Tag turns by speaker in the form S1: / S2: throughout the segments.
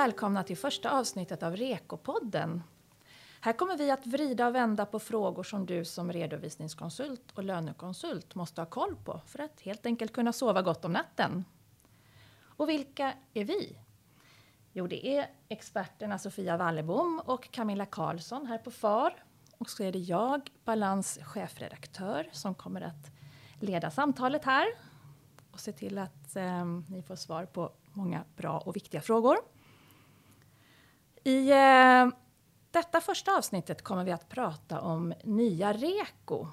S1: välkomna till första avsnittet av Rekopodden. Här kommer vi att vrida och vända på frågor som du som redovisningskonsult och lönekonsult måste ha koll på för att helt enkelt kunna sova gott om natten. Och vilka är vi? Jo, det är experterna Sofia Wallebom och Camilla Karlsson här på FAR. Och så är det jag, Balans chefredaktör, som kommer att leda samtalet här och se till att eh, ni får svar på många bra och viktiga frågor. I eh, detta första avsnittet kommer vi att prata om nya REKO.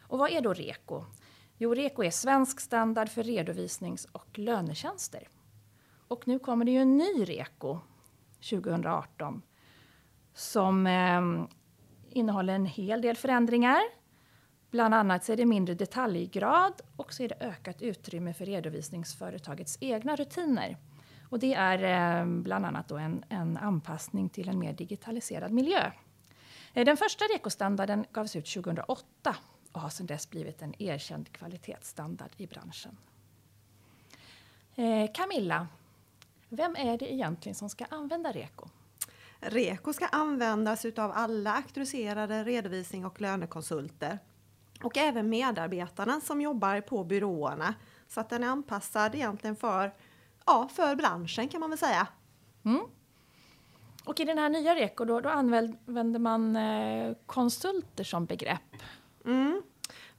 S1: Och vad är då REKO? Jo, REKO är svensk standard för redovisnings och lönetjänster. Och nu kommer det ju en ny REKO 2018 som eh, innehåller en hel del förändringar. Bland annat så är det mindre detaljgrad och så är det ökat utrymme för redovisningsföretagets egna rutiner. Och det är eh, bland annat då en, en anpassning till en mer digitaliserad miljö. Eh, den första REKO-standarden gavs ut 2008 och har sedan dess blivit en erkänd kvalitetsstandard i branschen. Eh, Camilla, vem är det egentligen som ska använda REKO?
S2: REKO ska användas utav alla auktoriserade redovisning och lönekonsulter och även medarbetarna som jobbar på byråerna. Så att den är anpassad egentligen för, ja, för branschen kan man väl säga. Mm.
S1: Och i den här nya REKO då, då använder man eh, konsulter som begrepp.
S2: Mm.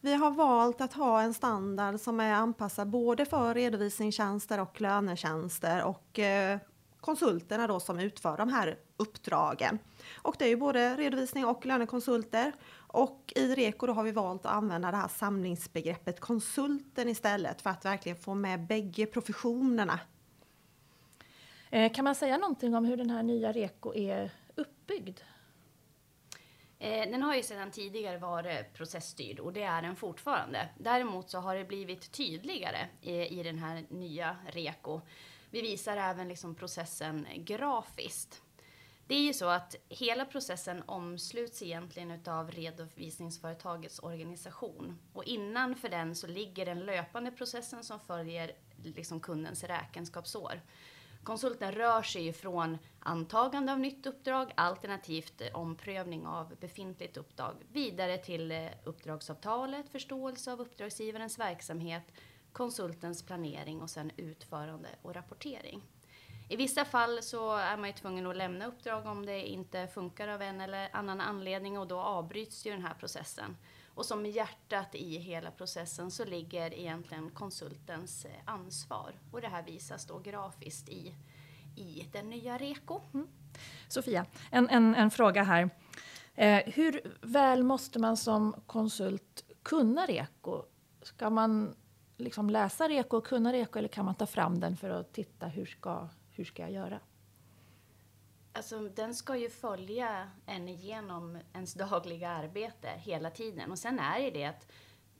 S2: Vi har valt att ha en standard som är anpassad både för redovisningstjänster och lönetjänster och eh, konsulterna då som utför de här uppdragen. Och det är ju både redovisning och lönekonsulter. Och i REKO då har vi valt att använda det här samlingsbegreppet konsulten istället för att verkligen få med bägge professionerna.
S1: Eh, kan man säga någonting om hur den här nya REKO är uppbyggd?
S3: Eh, den har ju sedan tidigare varit processstyrd och det är den fortfarande. Däremot så har det blivit tydligare i den här nya REKO. Vi visar även liksom processen grafiskt. Det är ju så att hela processen omsluts egentligen utav redovisningsföretagets organisation. Och innanför den så ligger den löpande processen som följer liksom kundens räkenskapsår. Konsulten rör sig ju från antagande av nytt uppdrag alternativt omprövning av befintligt uppdrag vidare till eh, uppdragsavtalet, förståelse av uppdragsgivarens verksamhet, konsultens planering och sen utförande och rapportering. I vissa fall så är man ju tvungen att lämna uppdrag om det inte funkar av en eller annan anledning och då avbryts ju den här processen. Och som hjärtat i hela processen så ligger egentligen konsultens eh, ansvar. Och det här visas då grafiskt i, i den nya REKO. Mm.
S1: Sofia, en, en, en fråga här. Eh, hur väl måste man som konsult kunna REKO? Ska man liksom läsa REKO och kunna REKO eller kan man ta fram den för att titta hur ska, hur ska jag göra?
S3: Alltså, den ska ju följa en igenom ens dagliga arbete hela tiden. Och sen är det det att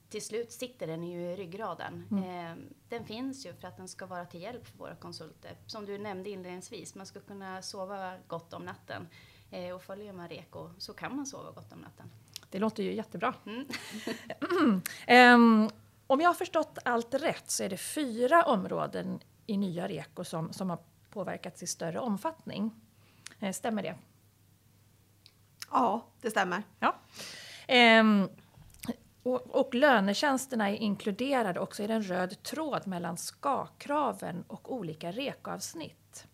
S3: till slut sitter den ju i ryggraden. Mm. Eh, den finns ju för att den ska vara till hjälp för våra konsulter. Som du nämnde inledningsvis, man ska kunna sova gott om natten. Eh, och följer man REKO så kan man sova gott om natten.
S1: Det låter ju jättebra. Mm. um, om jag har förstått allt rätt så är det fyra områden i nya REKO som, som har påverkats i större omfattning. Eh, stämmer det?
S2: Ja, det stämmer.
S1: Ja. Ehm, och, och lönetjänsterna är inkluderade också i en röd tråd mellan ska-kraven och olika REKO-avsnitt.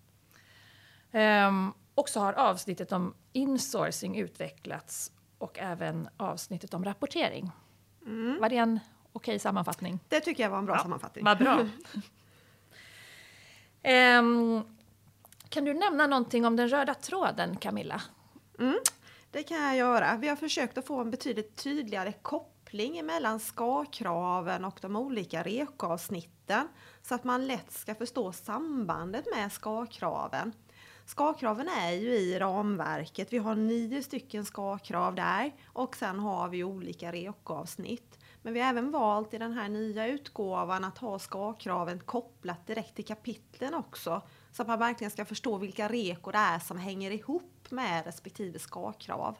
S1: Ehm, och så har avsnittet om insourcing utvecklats och även avsnittet om rapportering. Mm. Var det en okej sammanfattning?
S2: Det tycker jag var en bra ja, sammanfattning.
S1: Vad bra. um, kan du nämna någonting om den röda tråden, Camilla?
S2: Mm, det kan jag göra. Vi har försökt att få en betydligt tydligare koppling mellan ska-kraven och de olika rekavsnitten så att man lätt ska förstå sambandet med ska-kraven. Ska-kraven är ju i ramverket. Vi har nio stycken ska-krav där och sen har vi olika rekavsnitt. Men vi har även valt i den här nya utgåvan att ha ska-kraven kopplat direkt till kapitlen också. Så att man verkligen ska förstå vilka rekor det är som hänger ihop med respektive ska-krav.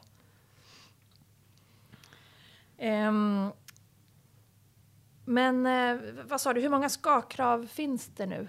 S1: Um, men eh, vad sa du, hur många ska-krav finns det nu?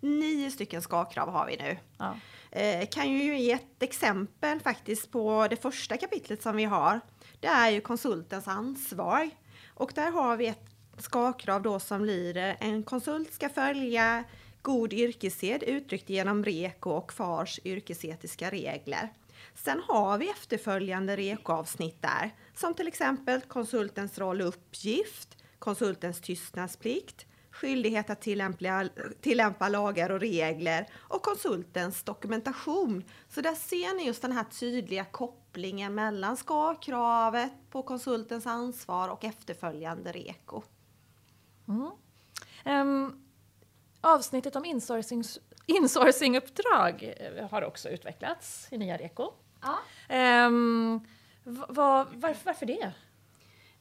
S2: Nio stycken ska-krav har vi nu.
S1: Ja.
S2: Eh, kan ju ge ett exempel faktiskt på det första kapitlet som vi har. Det är ju konsultens ansvar. Och där har vi ett ska-krav då som lyder en konsult ska följa god yrkessed uttryckt genom REKO och FARs yrkesetiska regler. Sen har vi efterföljande REKO-avsnitt där, som till exempel konsultens roll och uppgift, konsultens tystnadsplikt, skyldighet att tillämpa, tillämpa lagar och regler och konsultens dokumentation. Så där ser ni just den här tydliga kopplingen mellan ska-kravet på konsultens ansvar och efterföljande REKO.
S1: Mm. Um, avsnittet om insourcing, insourcinguppdrag eh, har också utvecklats i nya REKO.
S3: Ja.
S1: Um, var, varför, varför det?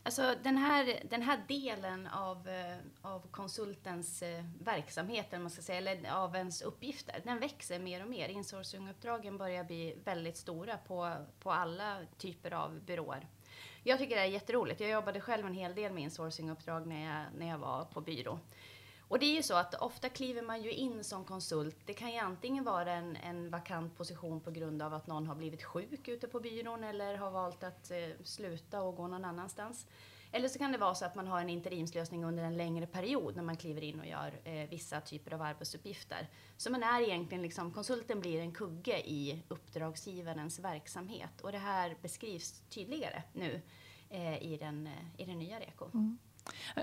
S3: Alltså den här, den här delen av, eh, av konsultens eh, verksamhet, verksamhet, man ska säga, eller av ens uppgifter, den växer mer och mer. Insourcinguppdragen börjar bli väldigt stora på, på alla typer av byråer. Jag tycker det är jätteroligt. Jag jobbade själv en hel del med insourcinguppdrag när jag, när jag var på byrå. Och det är ju så att ofta kliver man ju in som konsult. Det kan ju antingen vara en, en vakant position på grund av att någon har blivit sjuk ute på byrån eller har valt att eh, sluta och gå någon annanstans. Eller så kan det vara så att man har en interimslösning under en längre period när man kliver in och gör eh, vissa typer av arbetsuppgifter. Så man är egentligen liksom, konsulten blir en kugge i uppdragsgivarens verksamhet och det här beskrivs tydligare nu eh, i, den, eh, i den nya REKO. Mm.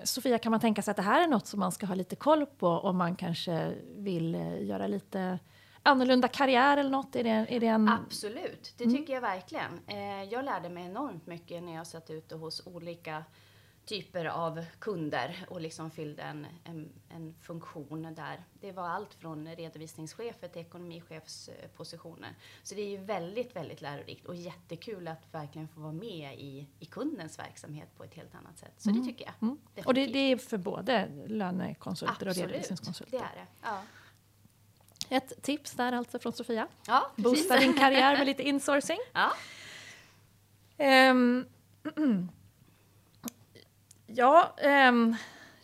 S1: Sofia, kan man tänka sig att det här är något som man ska ha lite koll på om man kanske vill eh, göra lite annorlunda karriär eller något? Är det, är det en...
S3: Absolut, det mm. tycker mm. jag verkligen. Eh, jag lärde mig enormt mycket när jag satt ute hos olika typer av kunder och liksom fyllde en, en, en, funktion där. Det var allt från redovisningschefer till ekonomichefspositioner. Så det är ju väldigt, väldigt lärorikt och jättekul att verkligen få vara med i, i kundens verksamhet på ett helt annat sätt. Så mm. det tycker jag. Mm.
S1: Och det, det, är för både lönekonsulter
S3: Absolut,
S1: och redovisningskonsulter?
S3: det är det. Ja.
S1: Ett tips där alltså från Sofia.
S3: Ja,
S1: Boosta din karriär med lite insourcing.
S3: Ja.
S1: Um, Ja, um,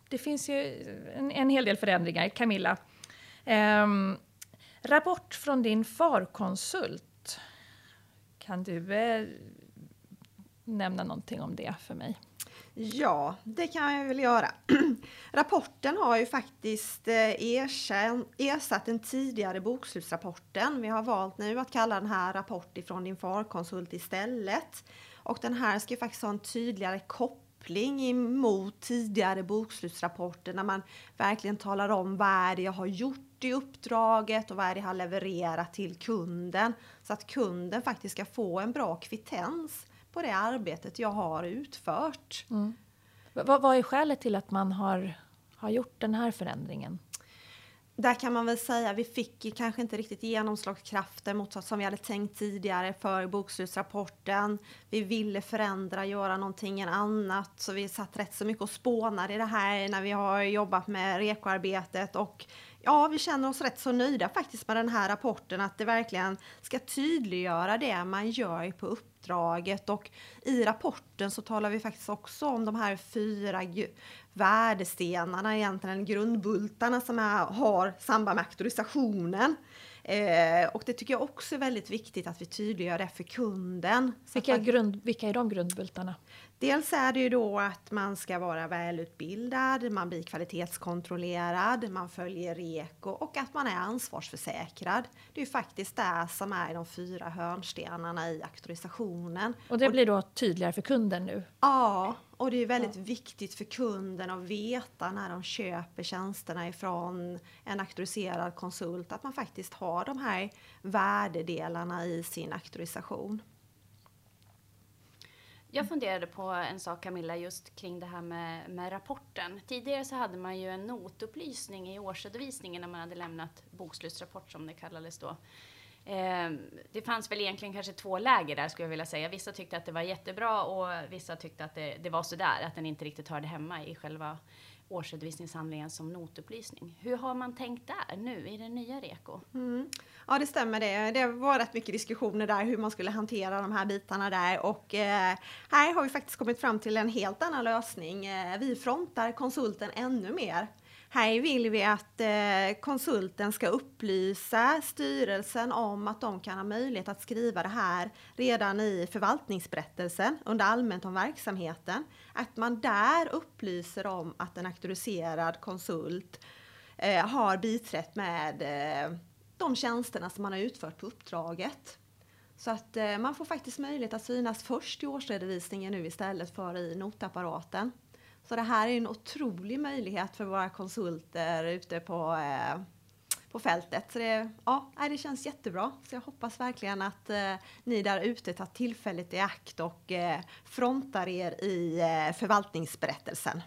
S1: det finns ju en, en, hel del förändringar. Camilla, um, rapport från din farkonsult. Kan du eh, nämna någonting om det för mig?
S2: Ja, det kan jag väl göra. Rapporten har ju faktiskt eh, ersatt den tidigare bokslutsrapporten. Vi har valt nu att kalla den här rapport ifrån din farkonsult istället. Och den här ska ju faktiskt ha en tydligare koppling koppling mot tidigare bokslutsrapporter när man verkligen talar om vad är det jag har gjort i uppdraget och vad är det jag har levererat till kunden så att kunden faktiskt ska få en bra kvittens på det arbetet jag har utfört. Mm.
S1: Vad, vad är skälet till att man har, har gjort den här förändringen?
S2: Där kan man väl säga vi fick kanske inte riktigt genomslagskraften mot vad som vi hade tänkt tidigare för bokslutsrapporten. Vi ville förändra, göra någonting annat, så vi satt rätt så mycket och spånade i det här när vi har jobbat med rekoarbetet och ja, vi känner oss rätt så nöjda faktiskt med den här rapporten, att det verkligen ska tydliggöra det man gör på uppdraget och i rapporten så talar vi faktiskt också om de här fyra värdestenarna, egentligen grundbultarna som är, har samband med auktorisationen. Eh, och det tycker jag också är väldigt viktigt att vi tydliggör det för kunden.
S1: Vilka, grund, vilka är de grundbultarna?
S2: Dels är det ju då att man ska vara välutbildad, man blir kvalitetskontrollerad, man följer REKO och att man är ansvarsförsäkrad. Det är ju faktiskt det som är de fyra hörnstenarna i auktorisationen.
S1: Och det blir då tydligare för kunden nu?
S2: Ja, och det är väldigt ja. viktigt för kunden att veta när de köper tjänsterna ifrån en auktoriserad konsult att man faktiskt har de här värdedelarna i sin auktorisation.
S3: Jag funderade på en sak Camilla, just kring det här med, med rapporten. Tidigare så hade man ju en notupplysning i årsredovisningen när man hade lämnat bokslutsrapport som det kallades då. Eh, det fanns väl egentligen kanske två läger där skulle jag vilja säga. Vissa tyckte att det var jättebra och vissa tyckte att det, det var sådär, att den inte riktigt hörde hemma i själva årsredovisningshandlingen som notupplysning. Hur har man tänkt där nu i den nya REKO?
S2: Mm. Ja det stämmer det. Det var rätt mycket diskussioner där hur man skulle hantera de här bitarna där och eh, här har vi faktiskt kommit fram till en helt annan lösning. Eh, vi frontar konsulten ännu mer här vill vi att eh, konsulten ska upplysa styrelsen om att de kan ha möjlighet att skriva det här redan i förvaltningsberättelsen under allmänt om verksamheten. Att man där upplyser om att en auktoriserad konsult eh, har biträtt med eh, de tjänsterna som man har utfört på uppdraget. Så att eh, man får faktiskt möjlighet att synas först i årsredovisningen nu istället för i notapparaten. Så det här är en otrolig möjlighet för våra konsulter ute på, eh, på fältet. Så det, ja, det känns jättebra. Så jag hoppas verkligen att eh, ni där ute tar tillfället i akt och eh, frontar er i eh, förvaltningsberättelsen.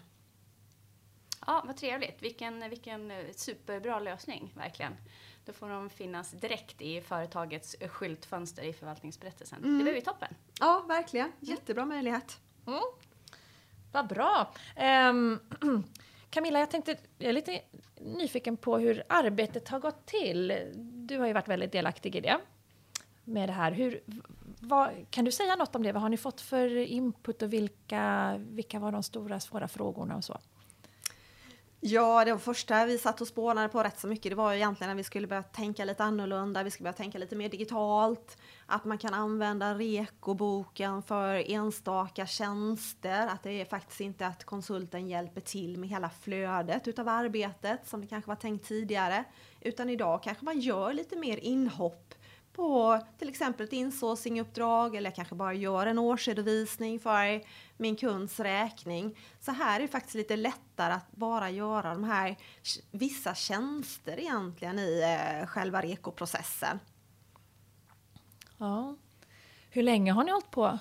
S3: Ja, vad trevligt. Vilken, vilken eh, superbra lösning, verkligen. Då får de finnas direkt i företagets skyltfönster i förvaltningsberättelsen. Mm. Det blir ju toppen.
S2: Ja, verkligen. Jättebra möjlighet.
S1: Mm. Vad bra! Um, Camilla, jag tänkte, jag är lite nyfiken på hur arbetet har gått till. Du har ju varit väldigt delaktig i det. Med det här. Hur, vad, kan du säga något om det? Vad har ni fått för input och vilka, vilka var de stora svåra frågorna och så?
S2: Ja, det första vi satt och spånade på rätt så mycket, det var ju egentligen när vi skulle börja tänka lite annorlunda, vi skulle börja tänka lite mer digitalt, att man kan använda rekoboken för enstaka tjänster, att det är faktiskt inte att konsulten hjälper till med hela flödet utav arbetet som det kanske var tänkt tidigare, utan idag kanske man gör lite mer inhopp på till exempel ett insourcinguppdrag eller kanske bara gör en årsredovisning för min kunds räkning. Så här är det faktiskt lite lättare att bara göra de här vissa tjänster egentligen i eh, själva rekoprocessen.
S1: Ja. Hur länge har ni hållit på?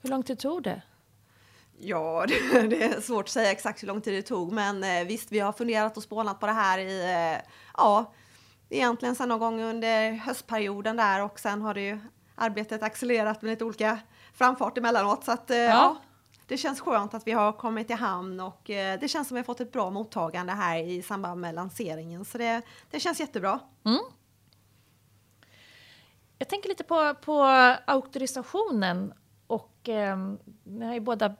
S1: Hur lång tid tog det?
S2: Ja, det, är svårt att säga exakt hur lång tid det tog, men eh, visst, vi har funderat och spånat på det här i, eh, ja, egentligen sedan någon gång under höstperioden där och sen har det ju arbetet accelererat med lite olika framfart emellanåt. Så att, ja. ja. det känns skönt att vi har kommit i hamn och det känns som vi har fått ett bra mottagande här i samband med lanseringen. Så det, det känns jättebra. Mm.
S1: Jag tänker lite på, på auktorisationen och eh, ni har ju båda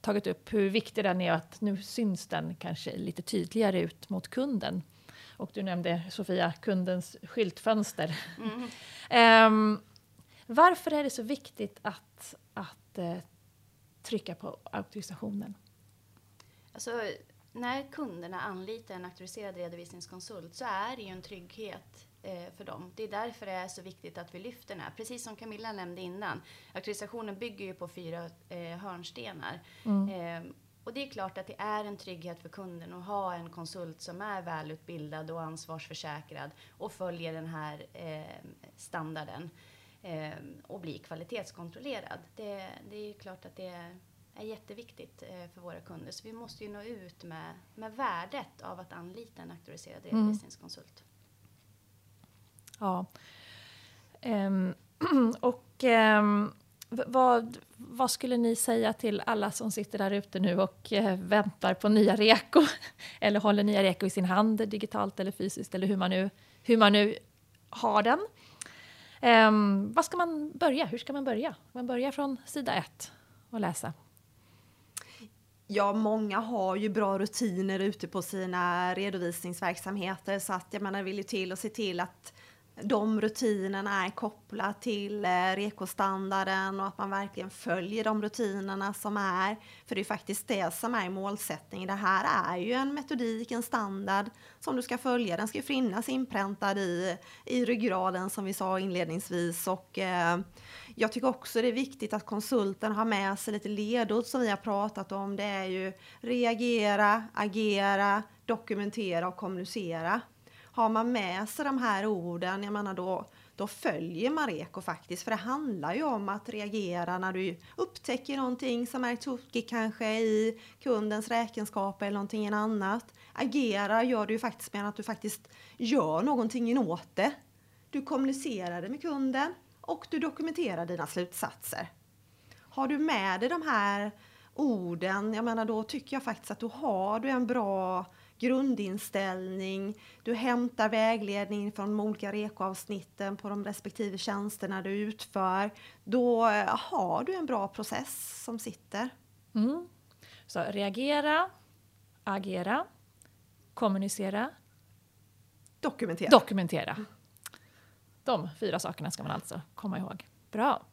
S1: tagit upp hur viktig den är och att nu syns den kanske lite tydligare ut mot kunden. Och du nämnde, Sofia, kundens skyltfönster. Mm. um, varför är det så viktigt att, att uh, trycka på auktorisationen?
S3: Alltså, när kunderna anlitar en auktoriserad redovisningskonsult så är det ju en trygghet eh, för dem. Det är därför det är så viktigt att vi lyfter den här. Precis som Camilla nämnde innan, auktorisationen bygger ju på fyra eh, hörnstenar. Mm. Eh, och det är klart att det är en trygghet för kunden att ha en konsult som är välutbildad och ansvarsförsäkrad och följer den här eh, standarden eh, och blir kvalitetskontrollerad. Det, det är klart att det är jätteviktigt eh, för våra kunder. Så vi måste ju nå ut med, med värdet av att anlita en auktoriserad mm. redovisningskonsult.
S1: Ja. Um, och um, vad, vad skulle ni säga till alla som sitter där ute nu och eh, väntar på nya reko? eller håller nya reko i sin hand, digitalt eller fysiskt, eller hur man nu, hur man nu har den. Um, vad ska man börja? Hur ska man börja? Man börjar från sida ett och läsa.
S2: Ja, många har ju bra rutiner ute på sina redovisningsverksamheter så att jag menar, vill ju till och se till att de rutinerna är kopplat till eh, rekostandarden och att man verkligen följer de rutinerna som är. För det är faktiskt det som är målsättningen. Det här är ju en metodik, en standard som du ska följa. Den ska ju finnas inpräntad i, i ryggraden som vi sa inledningsvis. Och, eh, jag tycker också det är viktigt att konsulten har med sig lite ledord som vi har pratat om. Det är ju reagera, agera, dokumentera och kommunicera har man med sig de här orden, jag menar då, då följer man REKO faktiskt. För det handlar ju om att reagera när du upptäcker någonting som är tokigt kanske i kundens räkenskaper eller någonting annat. Agera gör du ju faktiskt med att du faktiskt gör någonting åt det. Du kommunicerar det med kunden och du dokumenterar dina slutsatser. Har du med dig de här orden, jag menar då tycker jag faktiskt att du har du en bra grundinställning, du hämtar vägledning från de olika rekoavsnitten på de respektive tjänsterna du utför. Då har du en bra process som sitter.
S1: Mm. Så reagera, agera, kommunicera,
S2: Dokumentera.
S1: dokumentera. De fyra sakerna ska man alltså komma ihåg. Bra.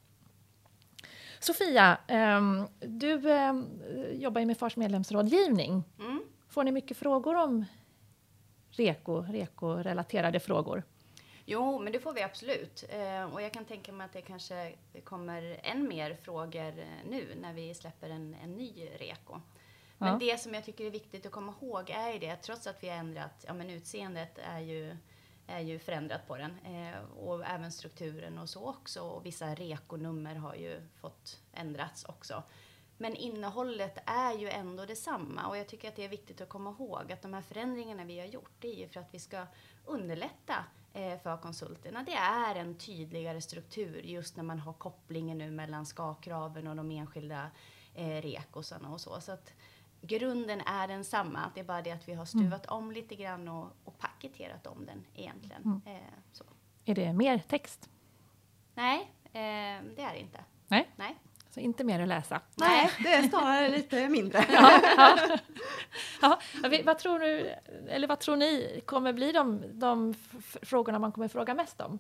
S1: Sofia, ehm, du ehm, jobbar ju med FARs medlemsrådgivning.
S3: Mm.
S1: Får ni mycket frågor om REKO, REKO-relaterade frågor?
S3: Jo, men det får vi absolut. Eh, och jag kan tänka mig att det kanske kommer än mer frågor eh, nu när vi släpper en, en ny REKO. Men
S1: Ja.
S3: det som jag tycker är viktigt att komma ihåg är ju det trots att vi har ändrat, ja men utseendet är ju, är ju förändrat på den. Eh, och även strukturen och så också. Och vissa REKO-nummer har ju fått ändrats också. Men innehållet är ju ändå detsamma och jag tycker att det är viktigt att komma ihåg att de här förändringarna vi har gjort, det är ju för att vi ska underlätta eh, för konsulterna. Det är en tydligare struktur just när man har kopplingen nu mellan ska-kraven och de enskilda eh, rekosarna och så. så att grunden är densamma, det är bara det att vi har stuvat om lite grann och, och paketerat om den egentligen. Eh, så.
S1: Är det mer text?
S3: Nej, eh, det är det inte.
S1: Nej,
S3: Nej.
S1: Så inte mer att läsa.
S2: Nej, det är snarare lite mindre.
S1: Ja, vi- vad, tror du, eller vad tror ni kommer bli de, de frågorna man kommer fråga mest om?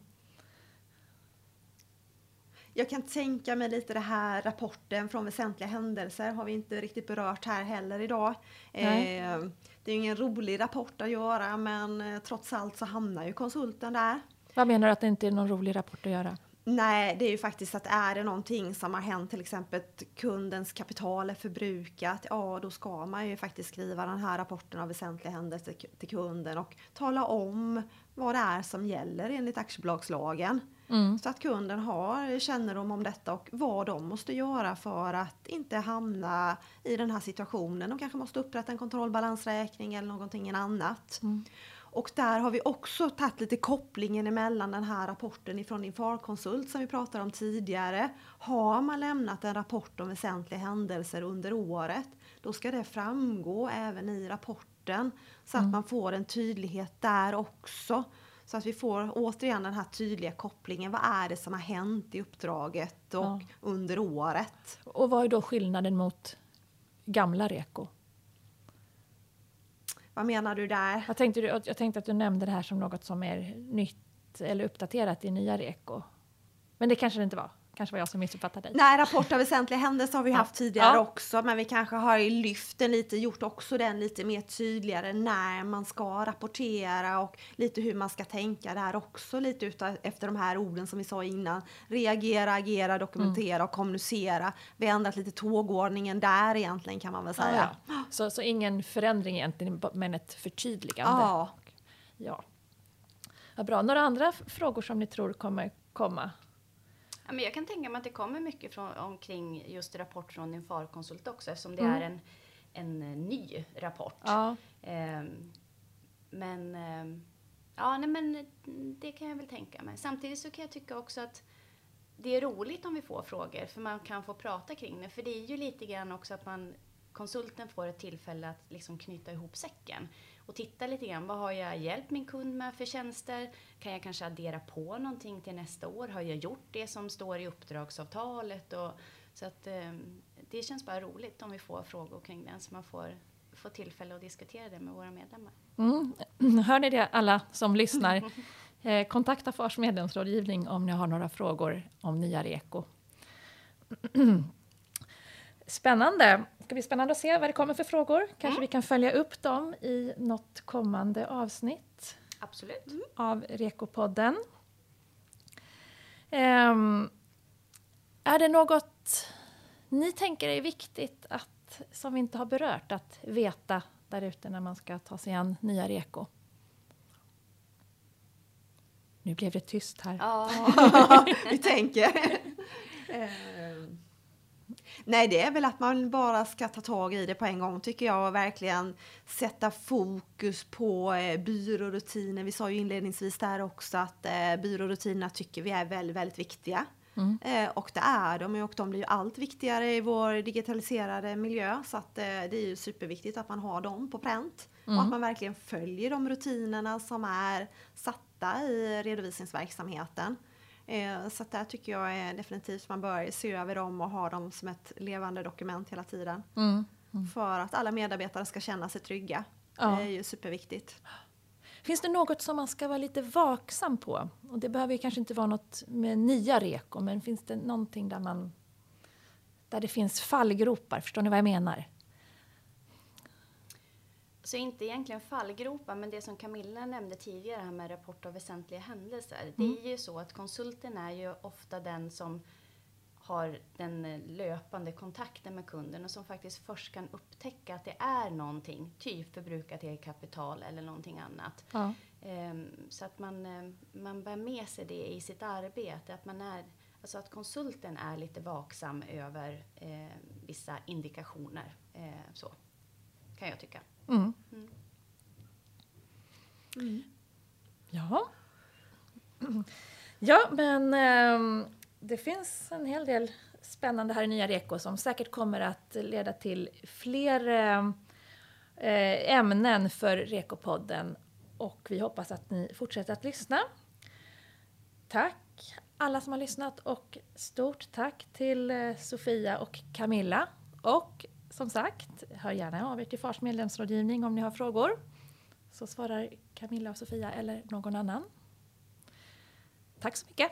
S2: Jag kan tänka mig lite det här rapporten från väsentliga händelser har vi inte riktigt berört här heller idag.
S1: Nej.
S2: Eh, det är ingen rolig rapport att göra men eh, trots allt så hamnar ju konsulten där.
S1: Vad menar du att det inte är någon rolig rapport att göra?
S2: Nej, det är ju faktiskt att är det någonting som har hänt, till exempel att kundens kapital är förbrukat, ja då ska man ju faktiskt skriva den här rapporten av väsentliga händelser till kunden och tala om vad det är som gäller enligt aktiebolagslagen.
S1: Mm.
S2: Så att kunden har kännedom om detta och vad de måste göra för att inte hamna i den här situationen. De kanske måste upprätta en kontrollbalansräkning eller någonting annat.
S1: Mm.
S2: Och där har vi också tagit lite kopplingen emellan den här rapporten ifrån din farkonsult som vi pratade om tidigare. Har man lämnat en rapport om väsentliga händelser under året, då ska det framgå även i rapporten så att man får en tydlighet där också. Så att vi får återigen den här tydliga kopplingen. Vad är det som har hänt i uppdraget och
S1: Ja.
S2: under året?
S1: Och vad är då skillnaden mot gamla REKO?
S2: Vad menar du där?
S1: Jag tänkte, jag tänkte att du nämnde det här som något som är nytt eller uppdaterat i nya REKO. Men det kanske det inte var kanske var jag som missuppfattade dig.
S2: Nej, rapport av väsentliga händelser har vi
S1: Ja.
S2: haft tidigare
S1: Ja.
S2: också, men vi kanske har lyft den lite, gjort också den lite mer tydligare när man ska rapportera och lite hur man ska tänka där också, lite utav, efter de här orden som vi sa innan. Reagera, agera, dokumentera och kommunicera. Vi har ändrat lite tågordningen där egentligen kan man väl säga.
S1: ja. Så, så ingen förändring egentligen, men ett förtydligande.
S2: Ja.
S1: Ja. ja bra. Några andra frågor som ni tror kommer komma?
S3: Ja, men jag kan tänka mig att det kommer mycket från, omkring just rapport från din farkonsult också eftersom det
S1: Mm.
S3: är en, en eh, ny rapport.
S1: Ja.
S3: Ehm, men ehm, ja, nej, men det kan jag väl tänka mig. Samtidigt så kan jag tycka också att det är roligt om vi får frågor för man kan få prata kring det. För det är ju lite grann också att man konsulten får ett tillfälle att liksom knyta ihop säcken och titta lite grann. Vad har jag hjälpt min kund med för tjänster? Kan jag kanske addera på någonting till nästa år? Har jag gjort det som står i uppdragsavtalet? Och, så att ehm, det känns bara roligt om vi får frågor kring den så man får, får tillfälle att diskutera det med våra medlemmar.
S1: Mm. Hör ni det alla som lyssnar? Eh, kontakta Fars medlemsrådgivning om ni har några frågor om nya REKO. Spännande! Det ska bli spännande att se vad det kommer för frågor. Kanske vi kan följa upp dem i något kommande avsnitt
S3: Absolut.
S1: av REKO-podden. Ehm, är det något ni tänker är viktigt att, som vi inte har berört att veta där ute när man ska ta sig an nya REKO? Nu blev det tyst här.
S3: Ja,
S2: vi tänker. Nej, det är väl att man bara ska ta tag i det på en gång tycker jag och verkligen sätta fokus på eh, byrårutiner. Vi sa ju inledningsvis där också att eh, byrårutinerna tycker vi är väldigt, väldigt viktiga.
S1: Mm.
S2: Eh, och det är de och de blir ju allt viktigare i vår digitaliserade miljö så att eh, det är ju superviktigt att man har dem på pränt och att man verkligen följer de rutinerna som är satta i redovisningsverksamheten. Eh, Så att där tycker jag är definitivt man bör se över dem och ha dem som ett levande dokument hela tiden.
S1: Mm.
S2: För att alla medarbetare ska känna sig trygga. Ja. Det är ju superviktigt.
S1: Finns det något som man ska vara lite vaksam på? Och det behöver kanske inte vara något med nya reko, men finns det någonting där man där det finns fallgropar? Förstår ni vad jag menar?
S3: Så inte egentligen fallgropar, men det som Camilla nämnde tidigare här med rapport av väsentliga händelser. Mm. Det är ju så att konsulten är ju ofta den som har den löpande kontakten med kunden och som faktiskt först kan upptäcka att det är någonting, typ förbrukat eget kapital eller någonting annat. Ja. Um, så att man, um, man bär med sig det i sitt arbete, att man är Alltså att konsulten är lite vaksam över eh, vissa indikationer. Eh, så kan jag tycka. Mm. Mm.
S1: Mm. Ja. Ja, men eh, det finns en hel del spännande här i Nya Reko som säkert kommer att leda till fler ehm, eh, ämnen för Rekopodden och vi hoppas att ni fortsätter att lyssna. Tack alla som har lyssnat och stort tack till eh, Sofia och Camilla. Och som sagt, hör gärna av er till Fars medlemsrådgivning om ni har frågor. Så svarar Camilla och Sofia eller någon annan. Tack så mycket!